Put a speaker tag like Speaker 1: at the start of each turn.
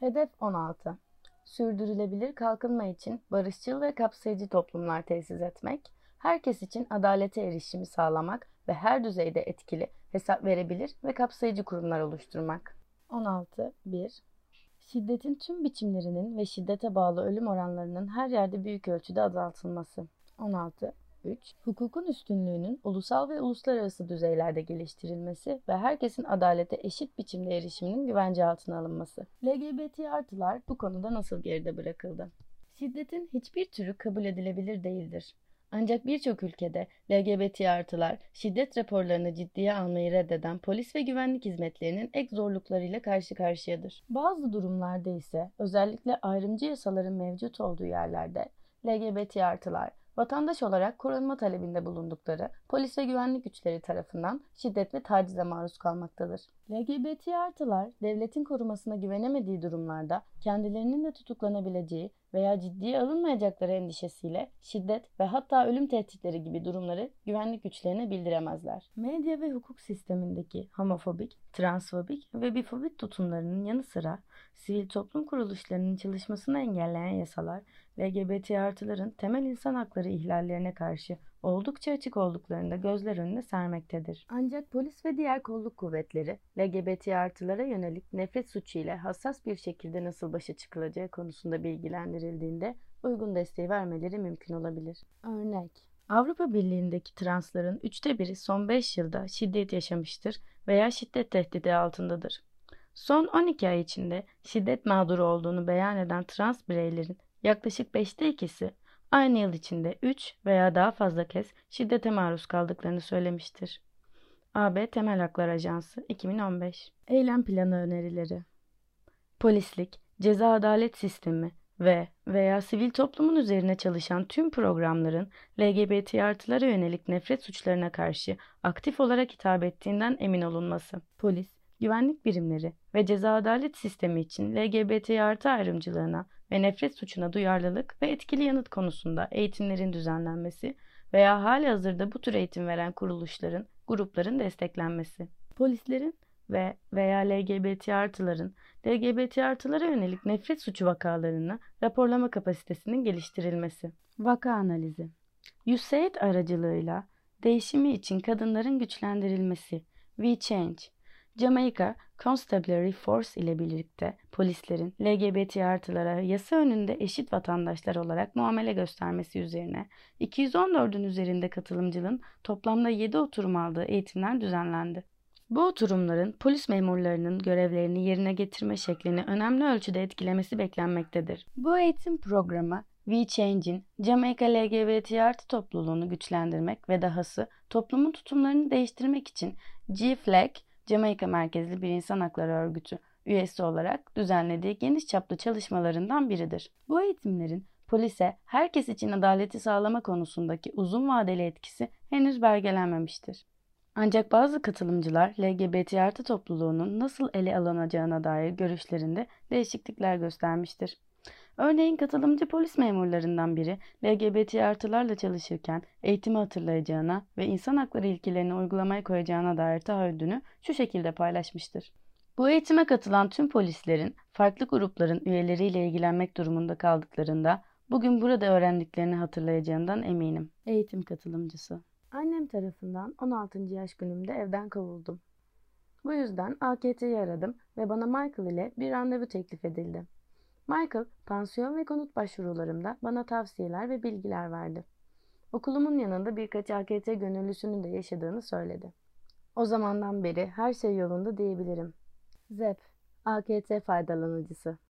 Speaker 1: Hedef 16. Sürdürülebilir kalkınma için barışçıl ve kapsayıcı toplumlar tesis etmek, herkes için adalete erişimi sağlamak ve her düzeyde etkili, hesap verebilir ve kapsayıcı kurumlar oluşturmak. 16.1 Şiddetin tüm biçimlerinin ve şiddete bağlı ölüm oranlarının her yerde büyük ölçüde azaltılması. 16. 3. Hukukun üstünlüğünün ulusal ve uluslararası düzeylerde geliştirilmesi ve herkesin adalete eşit biçimde erişiminin güvence altına alınması. LGBT artılar bu konuda nasıl geride bırakıldı? Şiddetin hiçbir türü kabul edilebilir değildir. Ancak birçok ülkede LGBT artılar şiddet raporlarını ciddiye almayı reddeden polis ve güvenlik hizmetlerinin ek zorluklarıyla karşı karşıyadır. Bazı durumlarda ise özellikle ayrımcı yasaların mevcut olduğu yerlerde LGBT artılar vatandaş olarak korunma talebinde bulundukları polis ve güvenlik güçleri tarafından şiddet ve tacize maruz kalmaktadır. LGBT artılar devletin korumasına güvenemediği durumlarda kendilerinin de tutuklanabileceği veya ciddiye alınmayacakları endişesiyle şiddet ve hatta ölüm tehditleri gibi durumları güvenlik güçlerine bildiremezler. Medya ve hukuk sistemindeki homofobik, transfobik ve bifobik tutumlarının yanı sıra sivil toplum kuruluşlarının çalışmasını engelleyen yasalar LGBT artıların temel insan hakları ihlallerine karşı oldukça açık olduklarını da gözler önüne sermektedir. Ancak polis ve diğer kolluk kuvvetleri LGBT artılara yönelik nefret suçu ile hassas bir şekilde nasıl başa çıkılacağı konusunda bilgilendirildiğinde uygun desteği vermeleri mümkün olabilir. Örnek Avrupa Birliği'ndeki transların üçte biri son 5 yılda şiddet yaşamıştır veya şiddet tehdidi altındadır. Son 12 ay içinde şiddet mağduru olduğunu beyan eden trans bireylerin yaklaşık 5'te ikisi aynı yıl içinde 3 veya daha fazla kez şiddete maruz kaldıklarını söylemiştir. AB Temel Haklar Ajansı 2015 Eylem planı önerileri Polislik, ceza adalet sistemi ve veya sivil toplumun üzerine çalışan tüm programların LGBT artılara yönelik nefret suçlarına karşı aktif olarak hitap ettiğinden emin olunması. Polis, güvenlik birimleri ve ceza adalet sistemi için LGBT artı ayrımcılığına ve nefret suçuna duyarlılık ve etkili yanıt konusunda eğitimlerin düzenlenmesi veya hali hazırda bu tür eğitim veren kuruluşların, grupların desteklenmesi. Polislerin ve veya LGBT artıların LGBT artılara yönelik nefret suçu vakalarını raporlama kapasitesinin geliştirilmesi. Vaka analizi USAID aracılığıyla değişimi için kadınların güçlendirilmesi We Change Jamaika Constabulary Force ile birlikte polislerin LGBT artılara yasa önünde eşit vatandaşlar olarak muamele göstermesi üzerine 214'ün üzerinde katılımcının toplamda 7 oturum aldığı eğitimler düzenlendi. Bu oturumların polis memurlarının görevlerini yerine getirme şeklini önemli ölçüde etkilemesi beklenmektedir. Bu eğitim programı We Change'in Jamaika LGBT artı topluluğunu güçlendirmek ve dahası toplumun tutumlarını değiştirmek için G-Flag Jamaika merkezli bir insan hakları örgütü üyesi olarak düzenlediği geniş çaplı çalışmalarından biridir. Bu eğitimlerin polise herkes için adaleti sağlama konusundaki uzun vadeli etkisi henüz belgelenmemiştir. Ancak bazı katılımcılar LGBT artı topluluğunun nasıl ele alınacağına dair görüşlerinde değişiklikler göstermiştir. Örneğin katılımcı polis memurlarından biri LGBT artılarla çalışırken eğitimi hatırlayacağına ve insan hakları ilkelerini uygulamaya koyacağına dair taahhüdünü şu şekilde paylaşmıştır. Bu eğitime katılan tüm polislerin farklı grupların üyeleriyle ilgilenmek durumunda kaldıklarında bugün burada öğrendiklerini hatırlayacağından eminim. Eğitim katılımcısı Annem tarafından 16. yaş günümde evden kovuldum. Bu yüzden AKT'yi aradım ve bana Michael ile bir randevu teklif edildi. Michael, pansiyon ve konut başvurularımda bana tavsiyeler ve bilgiler verdi. Okulumun yanında birkaç AKT gönüllüsünün de yaşadığını söyledi. O zamandan beri her şey yolunda diyebilirim. ZEP, AKT faydalanıcısı.